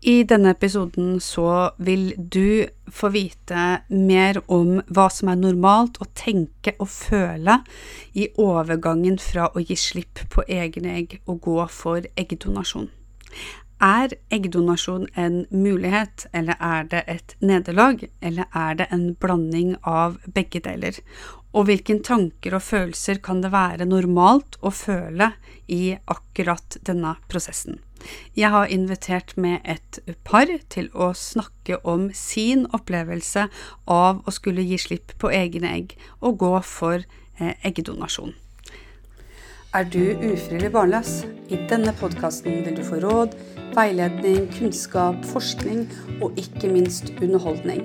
I denne episoden så vil du få vite mer om hva som er normalt å tenke og føle i overgangen fra å gi slipp på egne egg og gå for eggdonasjon. Er eggdonasjon en mulighet, eller er det et nederlag, eller er det en blanding av begge deler? Og hvilke tanker og følelser kan det være normalt å føle i akkurat denne prosessen? Jeg har invitert med et par til å snakke om sin opplevelse av å skulle gi slipp på egne egg og gå for eh, eggdonasjon. Er du ufrivillig barnløs? I denne podkasten vil du få råd, veiledning, kunnskap, forskning og ikke minst underholdning.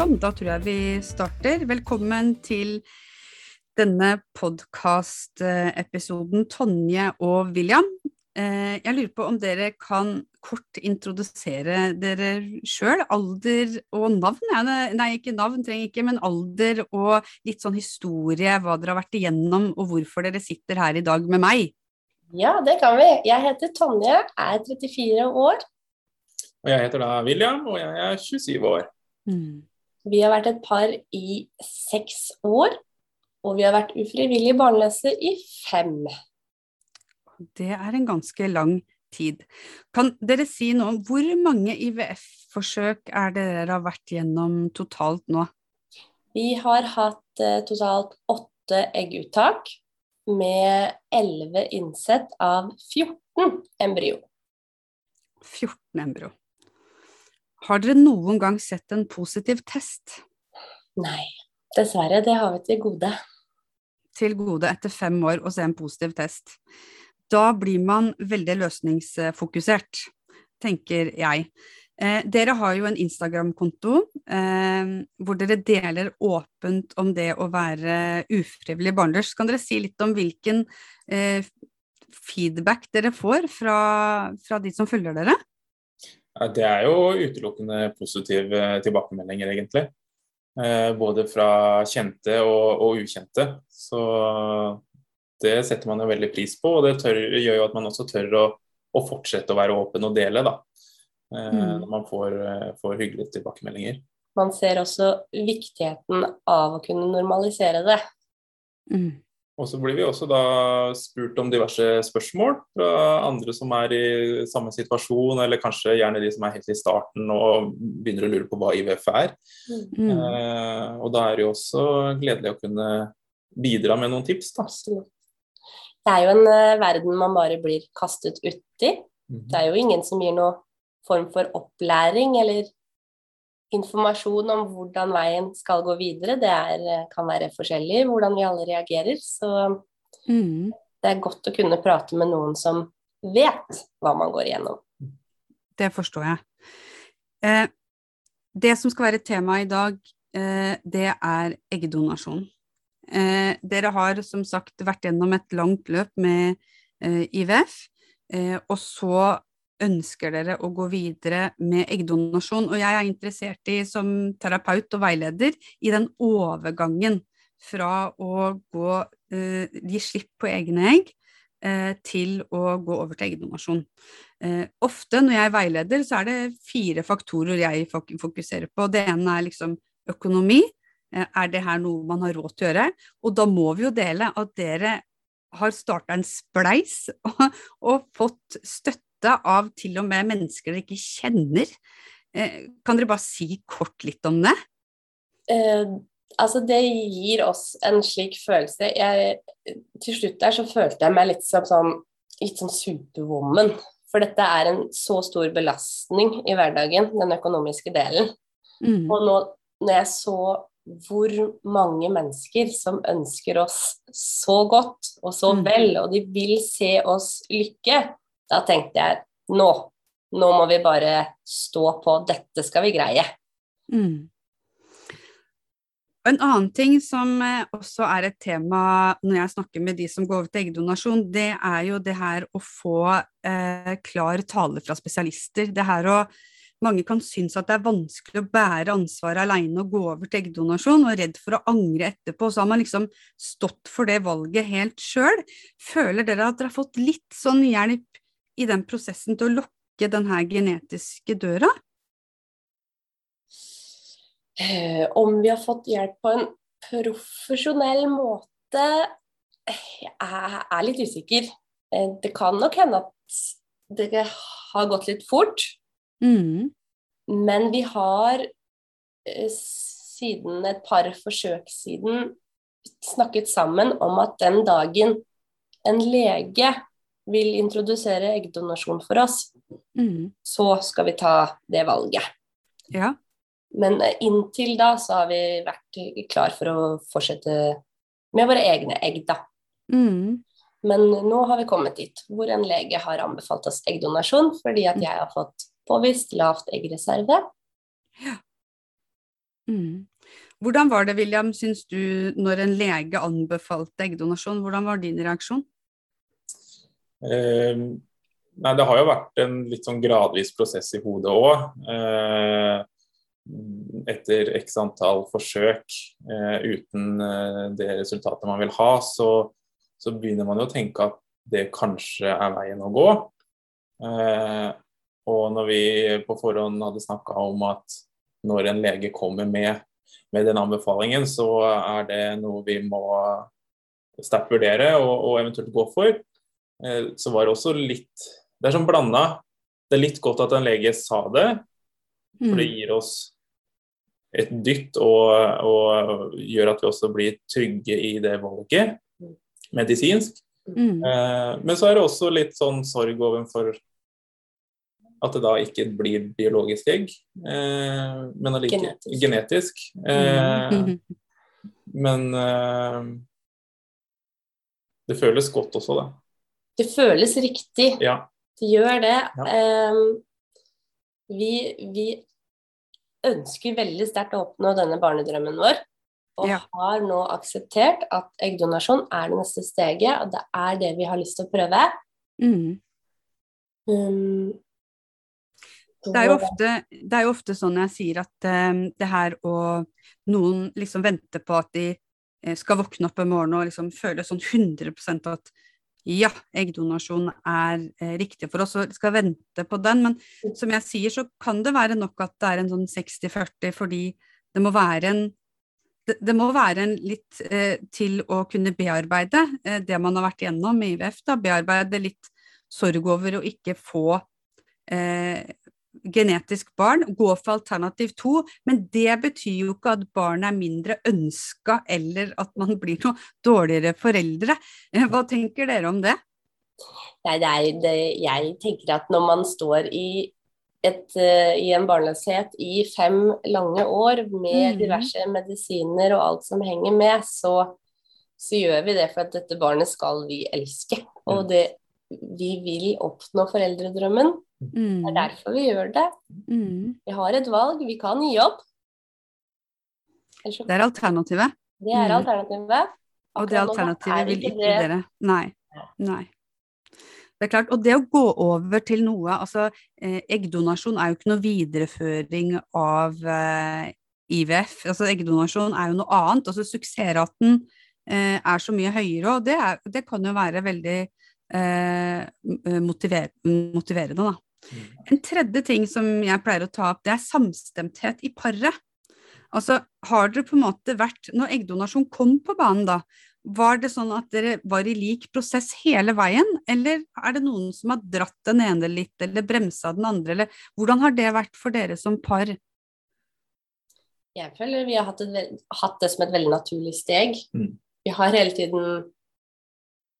Sånn, da tror jeg vi starter. Velkommen til denne podkastepisoden Tonje og William. Eh, jeg lurer på om dere kan kort introdusere dere sjøl. Alder og navn? Nei, ikke navn trenger ikke, men alder og litt sånn historie, hva dere har vært igjennom, og hvorfor dere sitter her i dag med meg. Ja, det kan vi. Jeg heter Tonje, er 34 år. Og jeg heter da William, og jeg er 27 år. Mm. Vi har vært et par i seks år, og vi har vært ufrivillig barnløse i fem. Det er en ganske lang tid. Kan dere si noe om hvor mange IVF-forsøk er dere har vært gjennom totalt nå? Vi har hatt eh, totalt åtte egguttak med elleve innsett av 14 embryo. 14 embryo. Har dere noen gang sett en positiv test? Nei, dessverre. Det har vi til gode. Til gode etter fem år å se en positiv test. Da blir man veldig løsningsfokusert, tenker jeg. Eh, dere har jo en Instagram-konto eh, hvor dere deler åpent om det å være ufrivillig barnløs. Kan dere si litt om hvilken eh, feedback dere får fra, fra de som følger dere? Det er jo utelukkende positive tilbakemeldinger, egentlig. Eh, både fra kjente og, og, ukjente. Så det setter man jo veldig pris på, og det tør, gjør jo at man også tør å, å, fortsette å være åpen og dele, da. Eh, mm. Når man får, får hyggelige tilbakemeldinger. Man ser også viktigheten av å kunne normalisere det. Mm. Og så blir vi også da spurt om diverse spørsmål fra andre som er i samme situasjon, eller kanskje gjerne de som er helt i starten og begynner å lure på hva IVF er. Mm. Eh, og da er det jo også gledelig å kunne bidra med noen tips, da. Det er jo en uh, verden man bare blir kastet uti. Mm. Det er jo ingen som gir noe form for opplæring eller informasjon om hvordan veien skal gå videre, det er, kan være forskjellig hvordan vi alle reagerer. Så mm. det er godt å kunne prate med noen som vet hva man går igjennom. Det forstår jeg. Eh, det som skal være tema i dag, eh, det er eggdonasjon. Eh, dere har som sagt vært gjennom et langt løp med eh, IVF, eh, og så ønsker dere å gå videre med eggdonasjon. Og jeg er interessert i, som terapeut og veileder, i den overgangen fra å gå, eh, gi slipp på egne egg eh, til å gå over til eggdonasjon. Eh, ofte når jeg er veileder, så er det fire faktorer jeg fokuserer på. Det ene er liksom økonomi. Er det her noe man har råd til å gjøre? Og da må vi jo dele at dere har starta en spleis og, og fått støtte støtte av til og med mennesker dere ikke kjenner. Eh, kan dere bare si kort litt om det? Eh, altså, det gir oss en slik følelse. Jeg, til slutt der så følte jeg meg litt som sånn, litt sånn superwoman. For dette er en så stor belastning i hverdagen, den økonomiske delen. Mm. Og nå når jeg så hvor mange mennesker som ønsker oss så godt og så mm. vel, og de vil se oss lykke, da tenkte jeg nå nå må vi bare stå på, dette skal vi greie. Mm. En annen ting som eh, også er et tema når jeg snakker med de som går over til eggdonasjon, det er jo det her å få eh, klar tale fra spesialister. Det her å mange kan synes at det er vanskelig å bære ansvaret alene og gå over til eggdonasjon, og er redd for å angre etterpå. Så har man liksom stått for det valget helt sjøl. Føler dere at dere har fått litt sånn hjelp i den prosessen til å lukke denne genetiske døra? Eh, om vi har fått hjelp på en profesjonell måte, jeg er litt usikker. Eh, det kan nok hende at det har gått litt fort. Mm. Men vi har eh, siden et par forsøk siden snakket sammen om at den dagen en lege vil introdusere eggdonasjon for oss, mm. så skal vi ta det valget. Ja. Men eh, inntil da så har vi vært klar for å fortsette med våre egne egg, da. Mm. Men nå har vi kommet dit hvor en lege har anbefalt oss eggdonasjon fordi at jeg har fått påvist lavt eggreserve. Ja. Mm. Hvordan var det, William, syns du, når en lege anbefalte eggdonasjon? Hvordan var din reaksjon? Eh, nei, det har jo vært en litt sånn gradvis prosess i hodet òg. Eh, etter x antall forsøk eh, uten eh, det resultatet man vil ha, så, så, begynner man jo å tenke at det kanskje er veien å gå. Eh, og når vi på forhånd hadde snakka om at når en lege kommer med, med, den anbefalingen, så er det noe vi må sterkt vurdere og, og, eventuelt gå for, så var det også litt Det er sånn blanda. Det er litt godt at en lege sa det, for det mm. gir oss et dytt og, og, gjør at vi også blir trygge i det valget medisinsk. Mm. Eh, men så er det også litt sånn sorg overfor at det da ikke blir biologisk egg, eh, men allikevel genetisk. genetisk. Eh, mm. Men eh, det føles godt også, da. Det føles riktig. Ja. Det gjør det. Ja. Um, vi, vi, ønsker veldig sterkt å oppnå denne barnedrømmen vår. Og ja. har nå akseptert at eggdonasjon er det neste steget, og det er det vi har lyst til å prøve. Mm. Um, det, er ofte, det er jo ofte, sånn jeg sier at um, det her å noen liksom venter på at de eh, skal våkne opp en morgen og liksom føle sånn 100% at ja, eggdonasjon er eh, riktig for oss, og vi skal vente på den. Men som jeg sier, så kan det være nok at det er en sånn 60-40, fordi det må være en det, det må være en litt eh, til å kunne bearbeide eh, det man har vært igjennom med IVF. Da, bearbeide litt sorg over å ikke få eh, genetisk barn, gå for alternativ to, men det betyr jo ikke at barnet er mindre ønska eller at man blir noe dårligere foreldre. Eh, hva tenker dere om det? Nei, det er, det, jeg tenker at når man står i, et, uh, i en barnløshet i fem lange år med mm. diverse medisiner og alt som henger med, så, så, gjør vi det for at dette barnet skal vi elske. Og det, vi vil oppnå foreldredrømmen. Mm. Det er derfor vi gjør det. Mm. Vi har et valg. Vi kan gi opp. Det er alternativet. Det er mm. alternativet. Og det alternativet vil ikke det. dere. Nei. Nei. Det er klart, Og det å gå over til noe altså eh, Eggdonasjon er jo ikke noe videreføring av eh, IVF. altså Eggdonasjon er jo noe annet. altså Suksessraten eh, er så mye høyere, og det, er, det kan jo være veldig eh, motiver, motiverende. da. En tredje ting som jeg pleier å ta opp, det er samstemthet i paret. Altså, har dere på en måte vært Når eggdonasjon kom på banen, da, var det sånn at dere var i lik prosess hele veien, eller er det noen som har dratt den ene litt, eller bremsa den andre, eller hvordan har det vært for dere som par? Jeg føler vi har hatt, et, hatt det som et veldig naturlig steg. Mm. Vi har hele tiden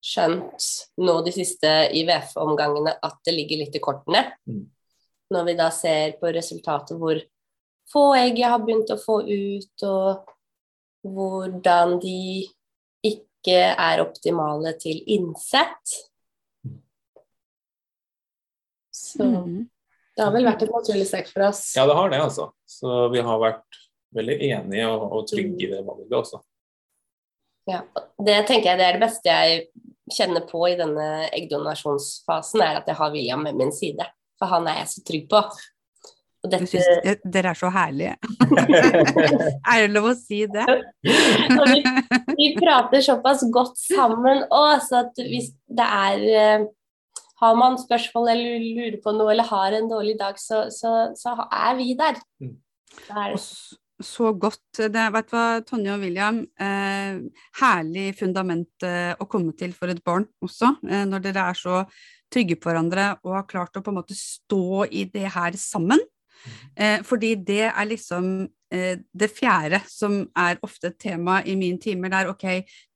skjønt nå de siste IVF-omgangene at det ligger litt i kortene. Mm. Når vi da ser på resultatet hvor få egg jeg har begynt å få ut, og hvordan de ikke er optimale til innsett. Så mm. Det har vel vært et naturlig steg for oss. Ja, det har det, altså. Så vi har vært veldig enige og, og trygge i det valget også. Ja. Det tenker jeg det er det beste jeg kjenner på i denne eggdonasjonsfasen, er at jeg har William med min side. For han er jeg så trygg på. Og dette... synes, jeg, dere er så herlige. er det lov å si det? vi, vi, prater såpass godt sammen òg, så at hvis det er eh, Har man spørsmål eller lurer på noe eller har en dårlig dag, så, så, så er vi der. Mm. Er så godt. Det, vet du hva, Tonje og William, eh, herlig fundament eh, å komme til for et barn også, eh, når dere er så trygge på hverandre og har klart å på en måte stå i det her sammen. Eh, fordi det er liksom eh, det fjerde som er ofte et tema i mine timer. er ok,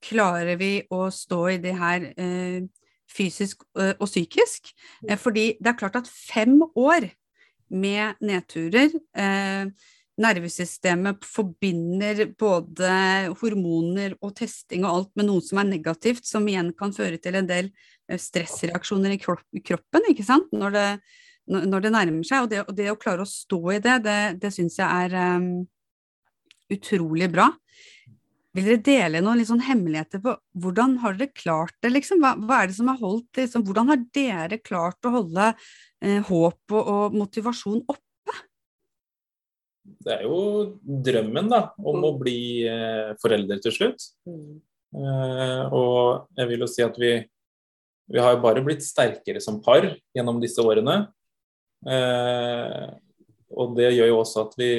klarer vi å stå i det her eh, fysisk og psykisk? Eh, fordi det er klart at fem år med nedturer eh, nervesystemet forbinder både hormoner og testing og alt med noe som er negativt, som igjen kan føre til en del stressreaksjoner i kroppen, ikke sant, når det, når det nærmer seg. Og det, og det, å klare å stå i det, det, det syns jeg er um, utrolig bra. Vil dere dele noen liksom hemmeligheter på hvordan har dere klart det, liksom? Hva, hva er det som har holdt liksom? Hvordan har dere klart å holde eh, håp og, og, motivasjon oppe? Det er jo drømmen, da, om å bli eh, foreldre til slutt. Mm. Eh, og jeg vil jo si at vi, vi har jo bare blitt sterkere som par gjennom disse årene. Eh, og det gjør jo også at vi,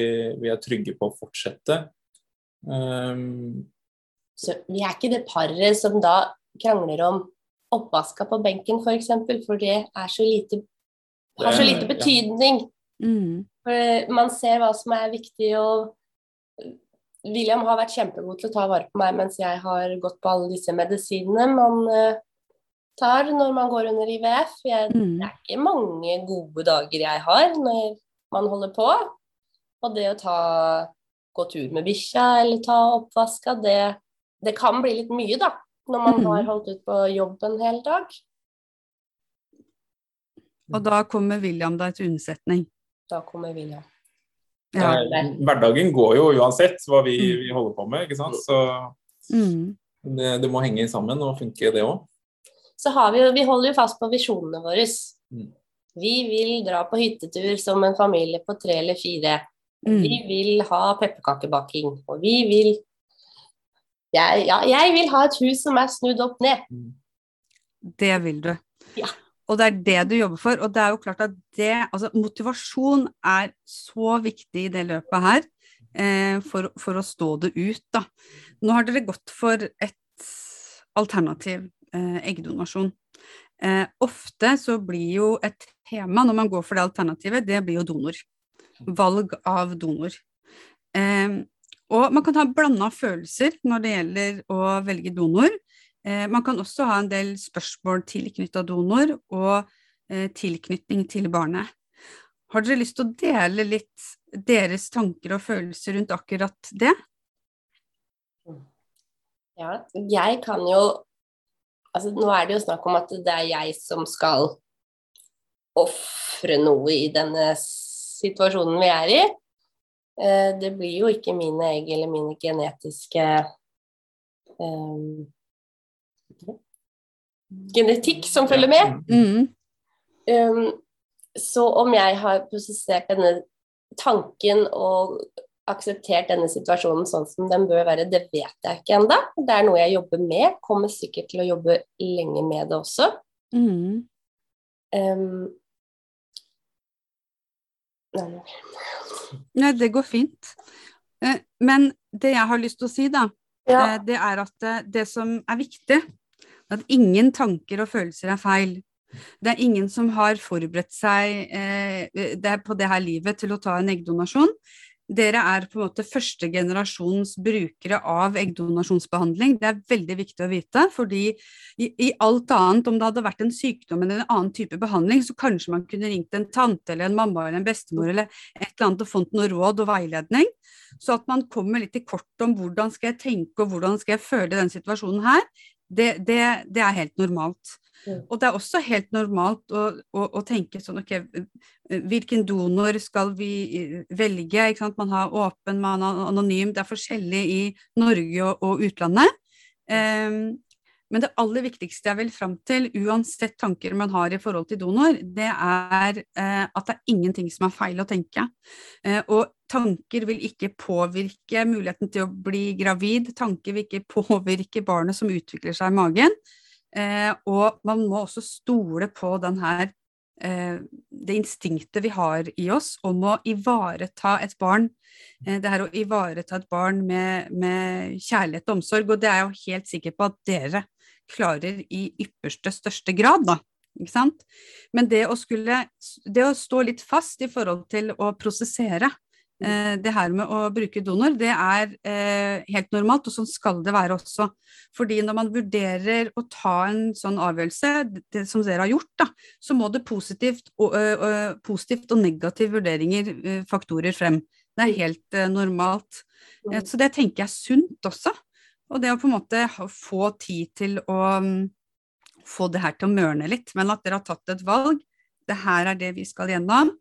vi er trygge på å fortsette. Um, så vi er ikke det paret som da krangler om oppvaska på benken, f.eks., for, eksempel, for det er så lite, har så lite betydning. Ja. Mm. For man ser hva som er viktig, og William har vært kjempegod til å ta vare på meg mens jeg har gått på alle disse medisinene. Man uh, tar når man går under IVF. Jeg, mm. Det er ikke mange gode dager jeg har når man holder på. Og det å ta, gå tur med bikkja eller ta oppvaska, det, det, kan bli litt mye, da. Når man mm. har holdt ut på jobb en hel dag. Og da kommer William deg til unnsetning? Da kommer William. Ja. Hverdagen går jo uansett hva vi, mm. vi holder på med, ikke sant. Så mm. det, det, må henge sammen og funke, det òg så har vi jo Vi holder jo fast på visjonene våre. Mm. Vi vil dra på hyttetur som en familie på tre eller fire. Mm. Vi vil ha pepperkakebaking. Og vi vil jeg, ja, jeg vil ha et hus som er snudd opp ned. Mm. Det vil du. Ja. Og det er det du jobber for. Og det er jo klart at det Altså, motivasjon er så viktig i det løpet her. Eh, for, for, å stå det ut, da. Nå har dere gått for et alternativ eh, eggdonasjon. Eh, ofte så blir jo et tema når man går for det alternativet, det blir jo donor. Valg av donor. Eh, og man kan ha blanda følelser når det gjelder å velge donor. Eh, man kan også ha en del spørsmål tilknytta donor og eh, tilknytning til barnet. Har dere lyst til å dele litt deres tanker og følelser rundt akkurat det? Ja, jeg kan jo altså, Nå er det jo snakk om at det er jeg som skal ofre noe i denne situasjonen vi er i. Eh, det blir jo ikke mine egg eller mine genetiske um, Genetikk som følger med. Mm. Um, så om jeg har prosessert denne tanken og akseptert denne situasjonen sånn som den bør være, det vet jeg ikke ennå. Det er noe jeg jobber med. Kommer sikkert til å jobbe lenge med det også. Mm. Um, nei, det går fint. Eh, men det jeg har lyst til å si, da, ja. Eh, det er at det, det som er viktig, at ingen tanker og følelser er feil. Det er ingen som har forberedt seg eh, det på det her livet til å ta en eggdonasjon dere er på en måte første generasjons brukere av eggdonasjonsbehandling. Det er veldig viktig å vite, fordi i, i, alt annet, om det hadde vært en sykdom eller en annen type behandling, så kanskje man kunne ringt en tante eller en mamma eller en bestemor eller et eller annet og fått noe råd og veiledning. Så at man kommer litt i kort om hvordan skal jeg tenke og hvordan skal jeg føle den situasjonen her, det, det, det er helt normalt. Mm. Og det er også helt normalt å, å, å tenke sånn ok, hvilken donor skal vi eh, velge? Man har åpen, man har anonym, det er forskjellig i Norge og, og utlandet. Um, men det aller viktigste jeg vil fram til, uansett tanker man har i forhold til donor, det er eh, at det er ingenting som er feil å tenke. Eh, og tanker vil ikke påvirke muligheten til å bli gravid, tanker vil ikke påvirke barnet som utvikler seg i magen. Eh, og man må også stole på den her eh, det instinktet vi har i oss om å ivareta et barn. Eh, det her å ivareta et barn med, med kjærlighet og omsorg, og det er jeg jo helt sikker på at dere klarer i ypperste største grad, da. Ikke sant? Men det å skulle Det å stå litt fast i forhold til å prosessere eh, det her med å bruke donor, det er eh, helt normalt, og sånn skal det være også. Fordi når man vurderer å ta en sånn avgjørelse, det som dere har gjort, da, så må det positivt og, ø, positivt og negative vurderinger, ø, faktorer frem. Det er helt ø, normalt. Eh, Så det tenker jeg er sunt også. Og det å på en måte få tid til å mm, få det her til å mørne litt, men at dere har tatt et valg. Det her er det vi skal gjennom.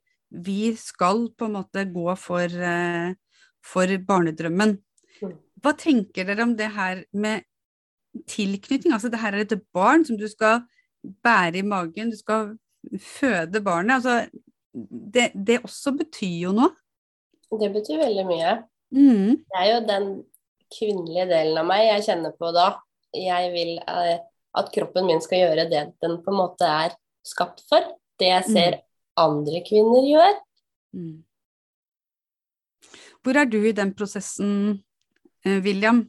Vi skal på en måte gå for, eh, for barnedrømmen. Mm. Hva tenker dere om det her med tilknytning? Altså det her er et barn som du skal bære i magen, du skal føde barnet. Altså det, det også betyr jo noe. Det betyr veldig mye. Mm. Det er jo den kvinnelige delen av meg jeg kjenner på da. Jeg vil eh, at kroppen min skal gjøre det den på en måte er skapt for. Det jeg ser andre kvinner gjør. Mm. Hvor er du i den prosessen, eh, William?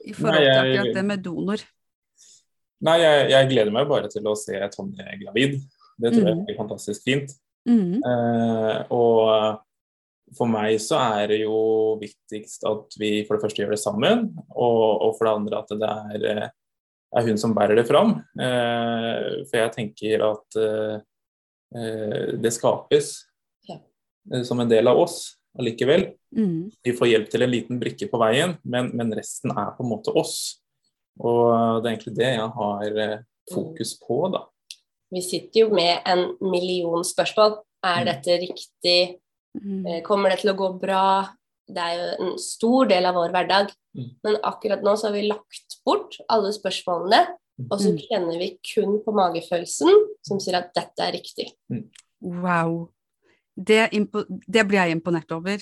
I forhold til akkurat det med donor. Nei, jeg, jeg gleder meg bare til å se Tonje gravid. Det tror jeg Mm. blir fantastisk fint. Mm. Eh, og for meg så er det jo viktigst at vi for det første gjør det sammen, og, og for det andre at det er, eh, er hun som bærer det fram. Eh, for jeg tenker at eh, eh, det skapes Ja. eh, som en del av oss allikevel. Mm. Vi får hjelp til en liten brikke på veien, men, men resten er på en måte oss. Og det er egentlig det jeg har fokus på, da. Vi sitter jo med en million spørsmål. Er Mm. dette riktig? Mm. Eh, Kommer det til å gå bra? Det er jo en stor del av vår hverdag. Mm. Men akkurat nå så har vi lagt bort alle spørsmålene, og så Mm. kjenner vi kun på magefølelsen som sier at dette er riktig. Wow. Det, det blir jeg imponert over.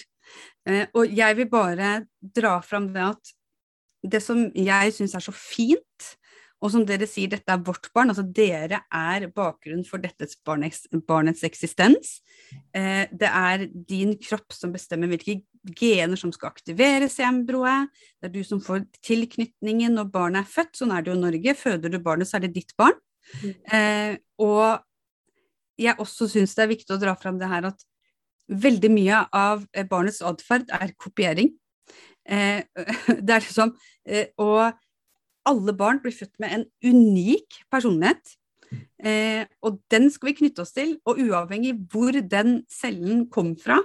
Eh, og jeg vil bare dra fram det at det som jeg syns er så fint, og som dere sier, dette er vårt barn, altså dere er bakgrunnen for dette barnets, barnets eksistens. Eh, det er din kropp som bestemmer hvilke gener som skal aktiveres i embryoet. Det er du som får tilknytningen når barnet er født, sånn er det jo i Norge. Føder du barnet, så er det ditt barn. Eh, og jeg også syns det er viktig å dra fram det her at veldig mye av eh, barnets atferd er kopiering. Eh, det er liksom eh, Og alle barn blir født med en unik personlighet. Eh, og den skal vi knytte oss til, og uavhengig hvor den cellen kom fra,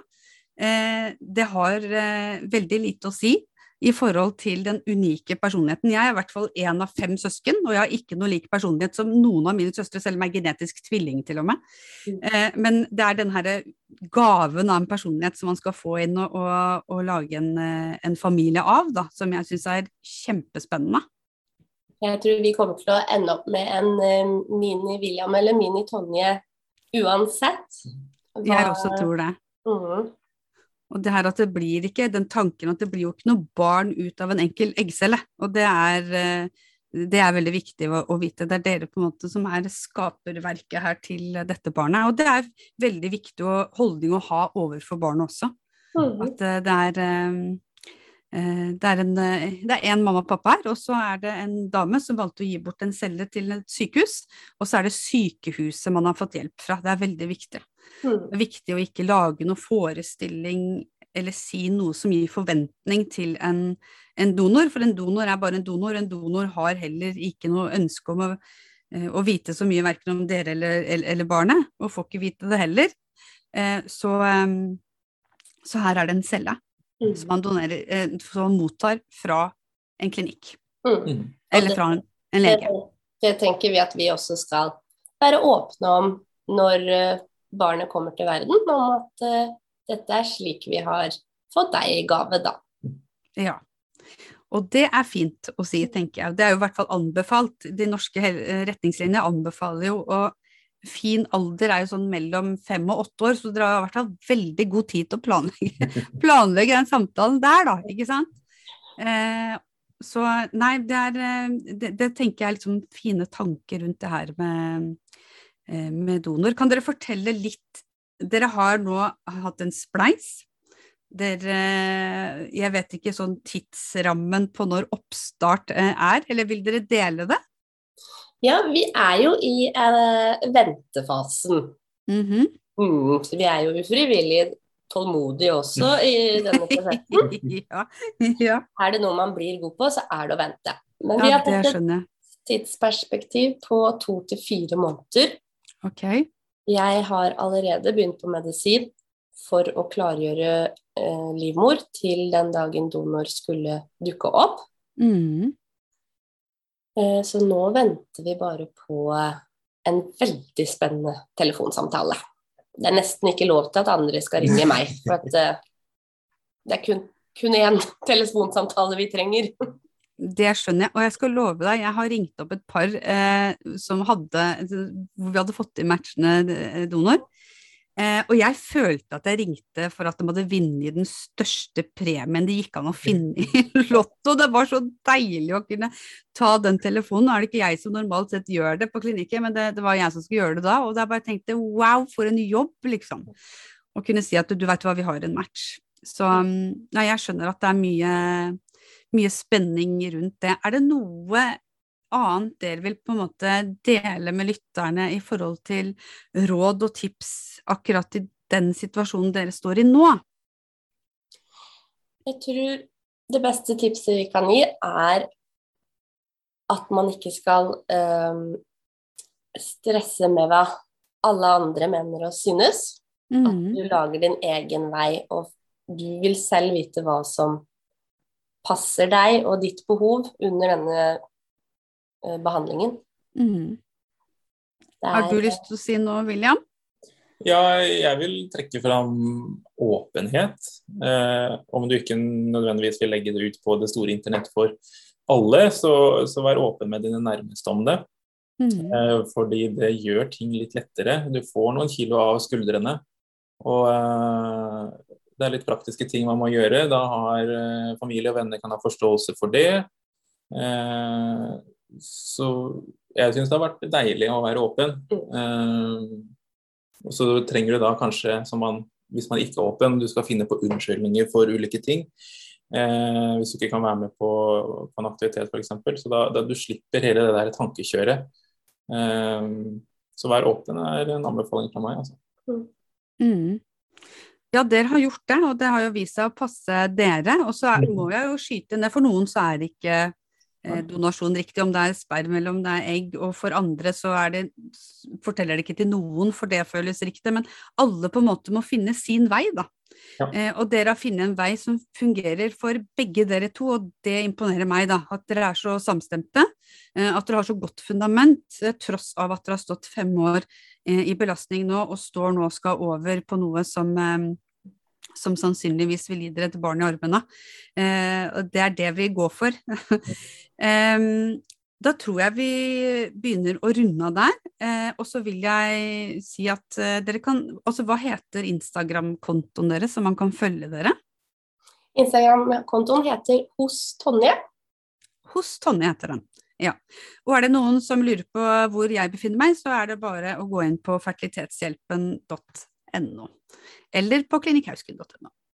eh, det har eh, veldig lite å si i forhold til den unike personligheten. Jeg er i hvert fall én av fem søsken, og jeg har ikke noe lik personlighet som noen av mine søstre, selv om jeg er genetisk tvilling til og med. Mm. Eh, men det er den herre gaven av en personlighet som man skal få inn og, og, og lage en, eh, en familie av, da, som jeg syns er kjempespennende. Jeg tror vi kommer til å ende opp med en eh, mini-William eller mini-Tonje uansett. Jeg også tror det. Mm. Og det her at det blir ikke den tanken at det blir jo ikke noe barn ut av en enkel eggcelle. Og det er, eh, det er veldig viktig å, å vite. Det er dere på en måte som er skaperverket her til dette barnet. Og det er veldig viktig å, holdning å ha overfor barnet også. Mm. At eh, det er det er, en, eh, det er en mamma og pappa her, og så er det en dame som valgte å gi bort en celle til et sykehus. Og så er det sykehuset man har fått hjelp fra. Det er veldig viktig. Mhm. Det er viktig å ikke lage noe forestilling eller si noe som gir forventning til en, en donor, for en donor er bare en donor. En donor har heller ikke noe ønske om å, eh, å vite så mye verken om dere eller, eller, eller barnet, og får ikke vite det heller. Eh, Så, eh, så her er det en celle Mhm. som man, donerer, eh, som man mottar fra en klinikk, Mhm. Mm. eller fra en, en lege. Det, Det tenker vi at vi også skal være åpne om når eh, barnet kommer til verden, om at uh, dette er slik vi har fått deg i gave, da. Ja. Og det er fint å si, tenker jeg. Det er jo i hvert fall anbefalt. De norske retningslinjene anbefaler jo å fin alder er jo sånn mellom fem og åtte år, så dere har i hvert fall veldig god tid til å planlegge, planlegge den samtalen der, da, ikke sant? Eh, så nei, det er eh, det, det, tenker jeg er liksom fine tanker rundt det her med, eh, med donor. Kan dere fortelle litt Dere har nå hatt en spleis. Dere Jeg vet ikke sånn tidsrammen på når oppstart eh, er, eller vil dere dele det? Ja, vi er jo i eh, ventefasen. Mm -hmm. mm, så vi er jo ufrivillig tålmodige også i denne prosessen. ja, ja. Er det noe man blir god på, så er det å vente. Men ja, vi har fått et tidsperspektiv på to til fire måneder. Okay. Jeg har allerede begynt på medisin for å klargjøre eh, livmor til den dagen donor skulle dukke opp. Mm. Eh, så nå venter vi bare på en veldig spennende telefonsamtale. Det er nesten ikke lov til at andre skal ringe meg, for at eh, det er kun, én telefonsamtale vi trenger. Det skjønner jeg, og jeg skal love deg, jeg har ringt opp et par eh, som hadde Hvor vi hadde fått i matchende eh, donor. Eh, og jeg følte at jeg ringte for at de hadde vunnet den største premien det gikk an å finne i Lotto. Det var så deilig å kunne ta den telefonen. Nå er det ikke jeg som normalt sett gjør det på klinikken, men det, det var jeg som skulle gjøre det da. Og da bare tenkte wow, for en jobb, liksom. Å kunne si at du, du vet hva, vi har en match. Så nei, jeg skjønner at det er mye, mye spenning rundt det. Er det noe annet dere vil på en måte dele med lytterne i forhold til råd og tips akkurat i den situasjonen dere står i nå? Jeg tror det beste tipset vi kan gi, er at man ikke skal um, stresse med hva alle andre mener og synes. Mm. At du lager din egen vei, og du vil selv vite hva som passer deg og ditt behov under denne behandlingen. Mm. Er, Har du lyst til å si noe, William? Ja, jeg vil trekke fram åpenhet. Eh, om du ikke nødvendigvis vil legge det ut på det store internett for alle, så, så vær åpen med dine nærmeste om det. Mm. Eh, fordi det gjør ting litt lettere. Du får noen kilo av skuldrene. Og eh, det er litt praktiske ting man må gjøre. Da har eh, familie og venner kan ha forståelse for det. Så jeg syns det har vært deilig å være åpen. Uh, så trenger du da kanskje, man, hvis man ikke er åpen, du skal finne på unnskyldninger for ulike ting. Uh, hvis du ikke kan være med på, på en aktivitet f.eks. Så da, da, du slipper hele det der tankekjøret. Uh, så vær åpen er en anbefaling fra meg. Altså. Mm. Ja, dere har gjort det, og det har jo vist seg å passe dere. Og så må jeg jo skyte ned, for noen så er det ikke donasjon riktig, om det er sperm eller om det er egg, og for andre så er det, forteller det ikke til noen, for det føles riktig, men alle på en måte må finne sin vei, da. Ja. Eh, og dere har funnet en vei som fungerer for begge dere to, og det imponerer meg, da. At dere er så samstemte, eh, at dere har så godt fundament, eh, tross av at dere har stått fem år eh, i belastning nå, og står nå og skal over på noe som eh, som sannsynligvis vil gi dere et barn i armene. Eh, og det er det vi går for. da tror jeg vi begynner å runde av der. Eh, og så vil jeg si at eh, dere kan Altså, hva heter Instagram-kontoen deres, så man kan følge dere? Instagram-kontoen heter Hos Tonje. Hos Tonje heter den. Ja. Og er det noen som lurer på hvor jeg befinner meg, så er det bare å gå inn på fertilitetshjelpen.no eller på klinikkhausken.no.